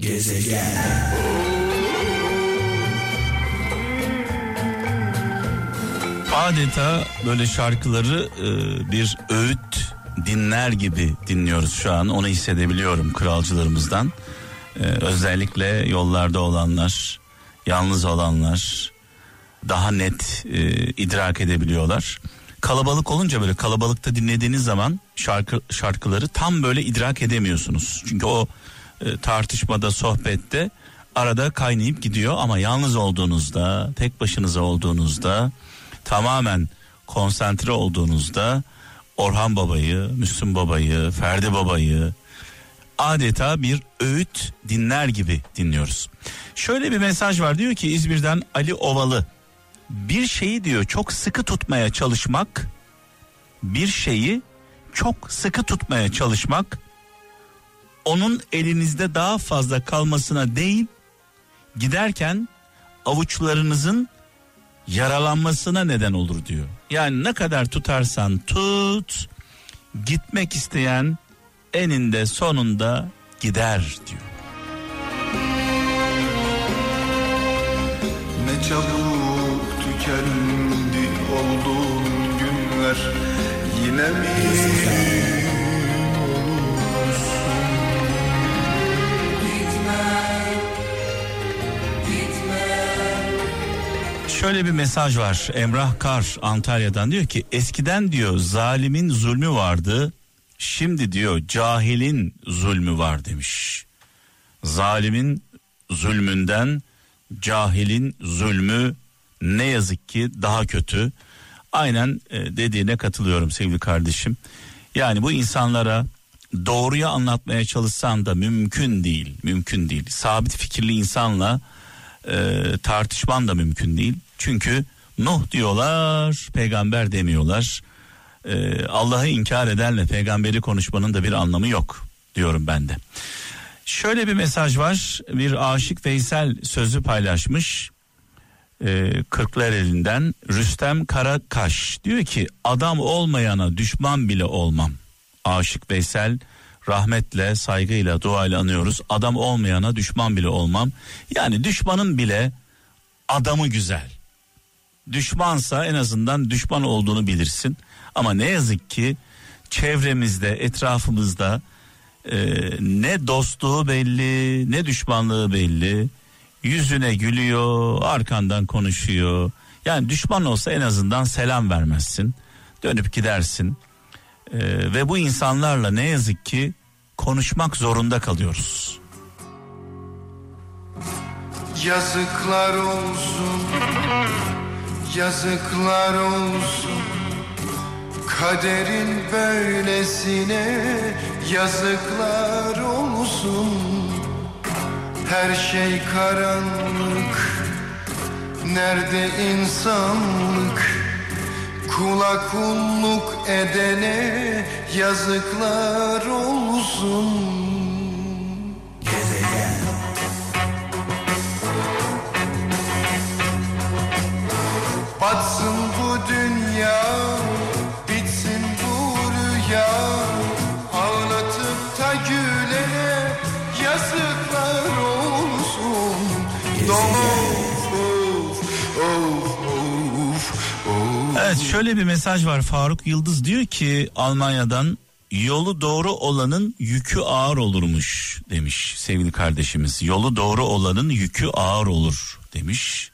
Gezegen. Adeta böyle şarkıları e, bir öğüt dinler gibi dinliyoruz şu an. Onu hissedebiliyorum kralcılarımızdan. E, özellikle yollarda olanlar, yalnız olanlar daha net e, idrak edebiliyorlar. Kalabalık olunca böyle kalabalıkta dinlediğiniz zaman şarkı şarkıları tam böyle idrak edemiyorsunuz. Çünkü o e, tartışmada, sohbette arada kaynayıp gidiyor ama yalnız olduğunuzda, tek başınıza olduğunuzda, tamamen konsantre olduğunuzda Orhan Baba'yı, Müslüm Baba'yı, Ferdi Baba'yı adeta bir öğüt dinler gibi dinliyoruz. Şöyle bir mesaj var diyor ki İzmir'den Ali Ovalı bir şeyi diyor çok sıkı tutmaya çalışmak bir şeyi çok sıkı tutmaya çalışmak onun elinizde daha fazla kalmasına değil giderken avuçlarınızın yaralanmasına neden olur diyor. Yani ne kadar tutarsan tut gitmek isteyen eninde sonunda gider diyor. Ne çabuk tükendi olduğun günler yine mi? Şöyle bir mesaj var Emrah Kar Antalya'dan diyor ki eskiden diyor zalimin zulmü vardı şimdi diyor cahilin zulmü var demiş. Zalimin zulmünden cahilin zulmü ne yazık ki daha kötü. Aynen e, dediğine katılıyorum sevgili kardeşim. Yani bu insanlara doğruyu anlatmaya çalışsan da mümkün değil, mümkün değil. Sabit fikirli insanla e, tartışman da mümkün değil. Çünkü Nuh diyorlar, peygamber demiyorlar. E, Allah'ı inkar ederle peygamberi konuşmanın da bir anlamı yok diyorum ben de. Şöyle bir mesaj var. Bir aşık Veysel sözü paylaşmış. E, Kırklar elinden Rüstem Karakaş diyor ki adam olmayana düşman bile olmam. Aşık Veysel rahmetle, saygıyla, duayla anıyoruz. Adam olmayana düşman bile olmam. Yani düşmanın bile adamı güzel. Düşmansa en azından düşman olduğunu bilirsin. Ama ne yazık ki çevremizde, etrafımızda e, ne dostluğu belli, ne düşmanlığı belli. Yüzüne gülüyor, arkandan konuşuyor. Yani düşman olsa en azından selam vermezsin. Dönüp gidersin. Ee, ve bu insanlarla ne yazık ki konuşmak zorunda kalıyoruz. Yazıklar olsun Yazıklar olsun. Kaderin böylesine yazıklar olsun. Her şey karanlık. Nerede insanlık? Kula kulluk edene yazıklar olsun Batsın bu dünya, bitsin bu rüya Ağlatıp da gülene yazıklar olsun Of, of, of. Evet şöyle bir mesaj var Faruk Yıldız diyor ki Almanya'dan yolu doğru olanın yükü ağır olurmuş demiş sevgili kardeşimiz. Yolu doğru olanın yükü ağır olur demiş.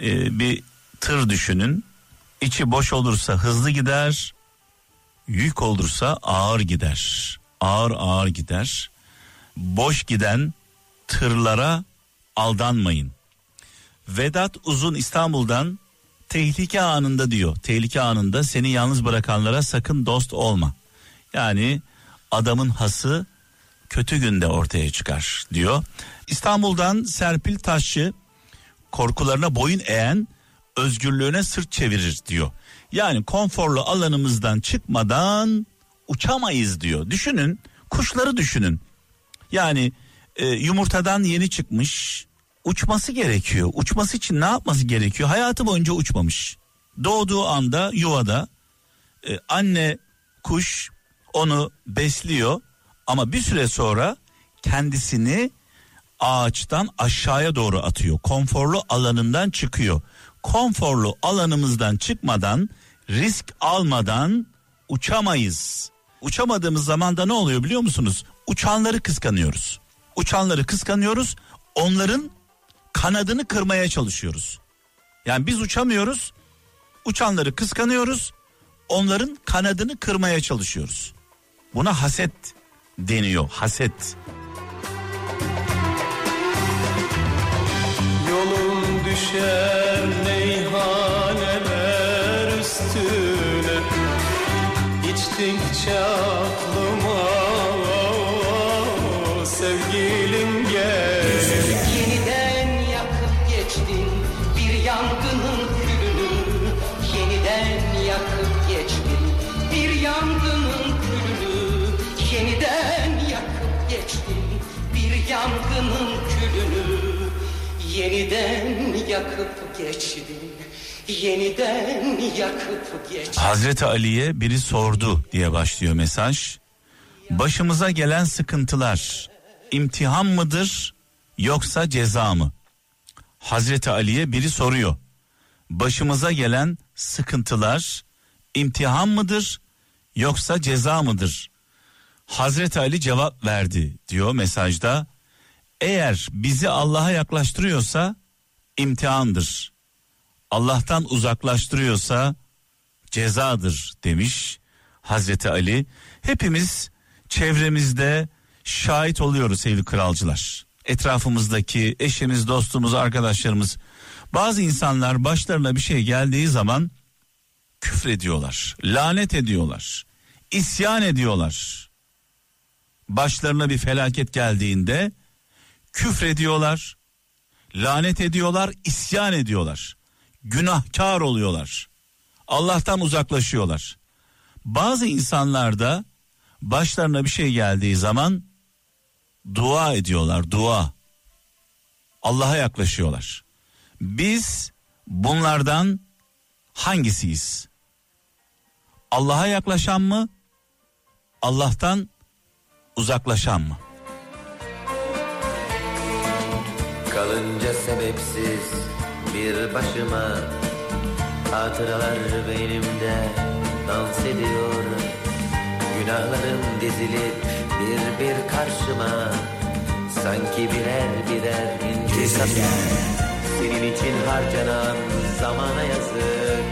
Tabi bir tır düşünün içi boş olursa hızlı gider yük olursa ağır gider ağır ağır gider boş giden tırlara aldanmayın. Vedat Uzun İstanbul'dan tehlike anında diyor. Tehlike anında seni yalnız bırakanlara sakın dost olma. Yani adamın hası kötü günde ortaya çıkar diyor. İstanbul'dan Serpil Taşçı korkularına boyun eğen özgürlüğüne sırt çevirir diyor. Yani konforlu alanımızdan çıkmadan uçamayız diyor. Düşünün kuşları düşünün. Yani e, yumurtadan yeni çıkmış uçması gerekiyor. Uçması için ne yapması gerekiyor? Hayatı boyunca uçmamış. Doğduğu anda yuvada e, anne kuş onu besliyor ama bir süre sonra kendisini ağaçtan aşağıya doğru atıyor. Konforlu alanından çıkıyor. Konforlu alanımızdan çıkmadan risk almadan uçamayız. Uçamadığımız zaman da ne oluyor biliyor musunuz? Uçanları kıskanıyoruz. Uçanları kıskanıyoruz. Onların kanadını kırmaya çalışıyoruz. Yani biz uçamıyoruz. Uçanları kıskanıyoruz. Onların kanadını kırmaya çalışıyoruz. Buna haset deniyor. Haset. Düşer meyhaneler üstüne. İçtikçe aklıma sevgilim gel. Yeniden yakıp geçtin bir yangının külünü. Yeniden yakıp geçtin bir yangının külünü. Yeniden yakıp geçtin bir yangının külünü Yeniden yakıp geçtin Yeniden yakıp geçtin Hazreti Ali'ye biri sordu diye başlıyor mesaj. Başımıza gelen sıkıntılar imtihan mıdır yoksa ceza mı? Hazreti Ali'ye biri soruyor. Başımıza gelen sıkıntılar imtihan mıdır yoksa ceza mıdır? Hazreti Ali cevap verdi diyor mesajda. Eğer bizi Allah'a yaklaştırıyorsa imtihandır. Allah'tan uzaklaştırıyorsa cezadır demiş Hazreti Ali. Hepimiz çevremizde şahit oluyoruz sevgili kralcılar. Etrafımızdaki eşimiz, dostumuz, arkadaşlarımız bazı insanlar başlarına bir şey geldiği zaman küfrediyorlar, lanet ediyorlar, isyan ediyorlar. Başlarına bir felaket geldiğinde küfrediyorlar, lanet ediyorlar, isyan ediyorlar. Günahkar oluyorlar. Allah'tan uzaklaşıyorlar. Bazı insanlar da başlarına bir şey geldiği zaman dua ediyorlar, dua. Allah'a yaklaşıyorlar. Biz bunlardan hangisiyiz? Allah'a yaklaşan mı? Allah'tan uzaklaşan mı? Sebepsiz bir başıma. Hatıralar beynimde dans ediyor. Günahlarım dizilip bir bir karşıma. Sanki birer birer inci kapya Senin için harcanan zamana yazık.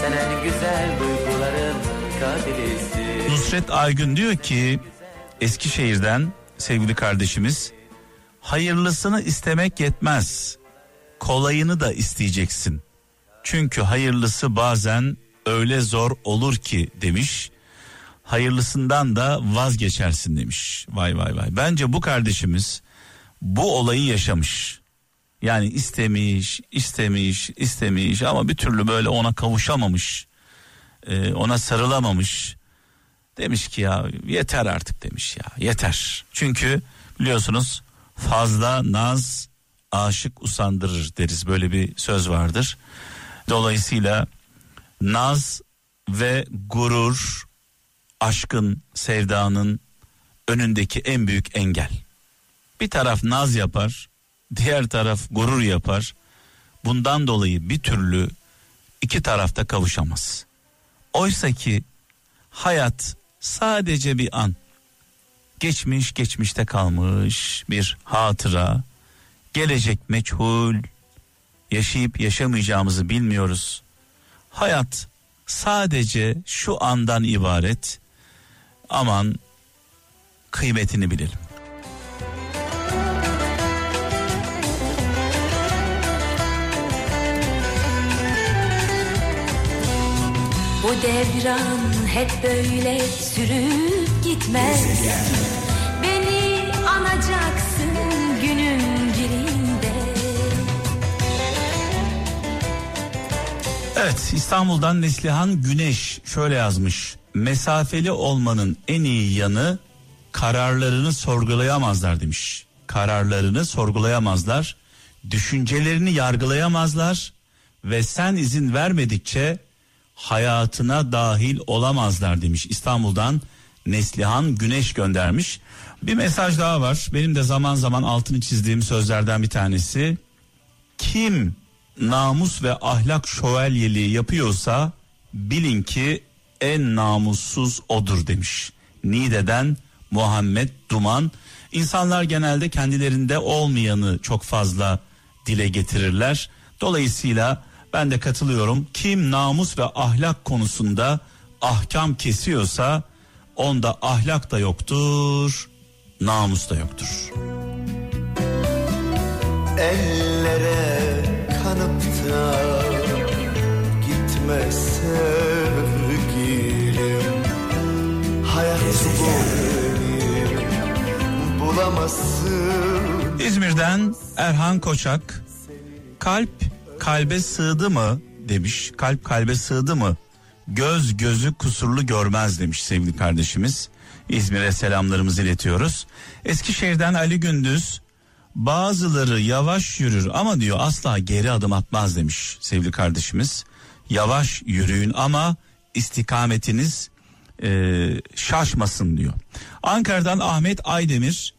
Sen en güzel duyguların katilisi Nusret Aygün diyor ki Eskişehir'den sevgili kardeşimiz hayırlısını istemek yetmez. Kolayını da isteyeceksin. Çünkü hayırlısı bazen öyle zor olur ki demiş. Hayırlısından da vazgeçersin demiş. Vay vay vay. Bence bu kardeşimiz bu olayı yaşamış. Yani istemiş, istemiş, istemiş ama bir türlü böyle ona kavuşamamış. Ee, ona sarılamamış. Demiş ki ya yeter artık demiş ya yeter. Çünkü biliyorsunuz fazla naz aşık usandırır deriz böyle bir söz vardır. Dolayısıyla naz ve gurur aşkın sevdanın önündeki en büyük engel. Bir taraf naz yapar, diğer taraf gurur yapar. Bundan dolayı bir türlü iki tarafta kavuşamaz. Oysa ki hayat sadece bir an. Geçmiş geçmişte kalmış bir hatıra. Gelecek meçhul. Yaşayıp yaşamayacağımızı bilmiyoruz. Hayat sadece şu andan ibaret. Aman kıymetini bilelim. Bu devran hep böyle sürüp gitmez Beni anacaksın günün birinde Evet İstanbul'dan Neslihan Güneş şöyle yazmış. Mesafeli olmanın en iyi yanı kararlarını sorgulayamazlar demiş. Kararlarını sorgulayamazlar, düşüncelerini yargılayamazlar ve sen izin vermedikçe hayatına dahil olamazlar demiş. İstanbul'dan Neslihan Güneş göndermiş. Bir mesaj daha var. Benim de zaman zaman altını çizdiğim sözlerden bir tanesi. Kim namus ve ahlak şövalyeliği yapıyorsa bilin ki en namussuz odur demiş. Nide'den Muhammed Duman. İnsanlar genelde kendilerinde olmayanı çok fazla dile getirirler. Dolayısıyla ben de katılıyorum. Kim namus ve ahlak konusunda ahkam kesiyorsa onda ahlak da yoktur, namus da yoktur. Ellere kanıp da gitme sevgilim Hayat bu bulamazsın İzmir'den Erhan Koçak kalp kalbe sığdı mı demiş. Kalp kalbe sığdı mı? Göz gözü kusurlu görmez demiş sevgili kardeşimiz. İzmir'e selamlarımızı iletiyoruz. Eskişehir'den Ali Gündüz bazıları yavaş yürür ama diyor asla geri adım atmaz demiş sevgili kardeşimiz. Yavaş yürüyün ama istikametiniz e, şaşmasın diyor. Ankara'dan Ahmet Aydemir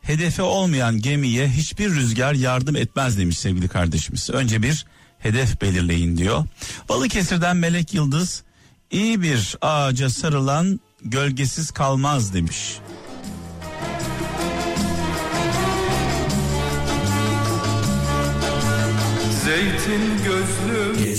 hedefe olmayan gemiye hiçbir rüzgar yardım etmez demiş sevgili kardeşimiz. Önce bir hedef belirleyin diyor. Balıkesir'den Melek Yıldız iyi bir ağaca sarılan gölgesiz kalmaz demiş. Zeytin gözlüm